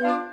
Bye.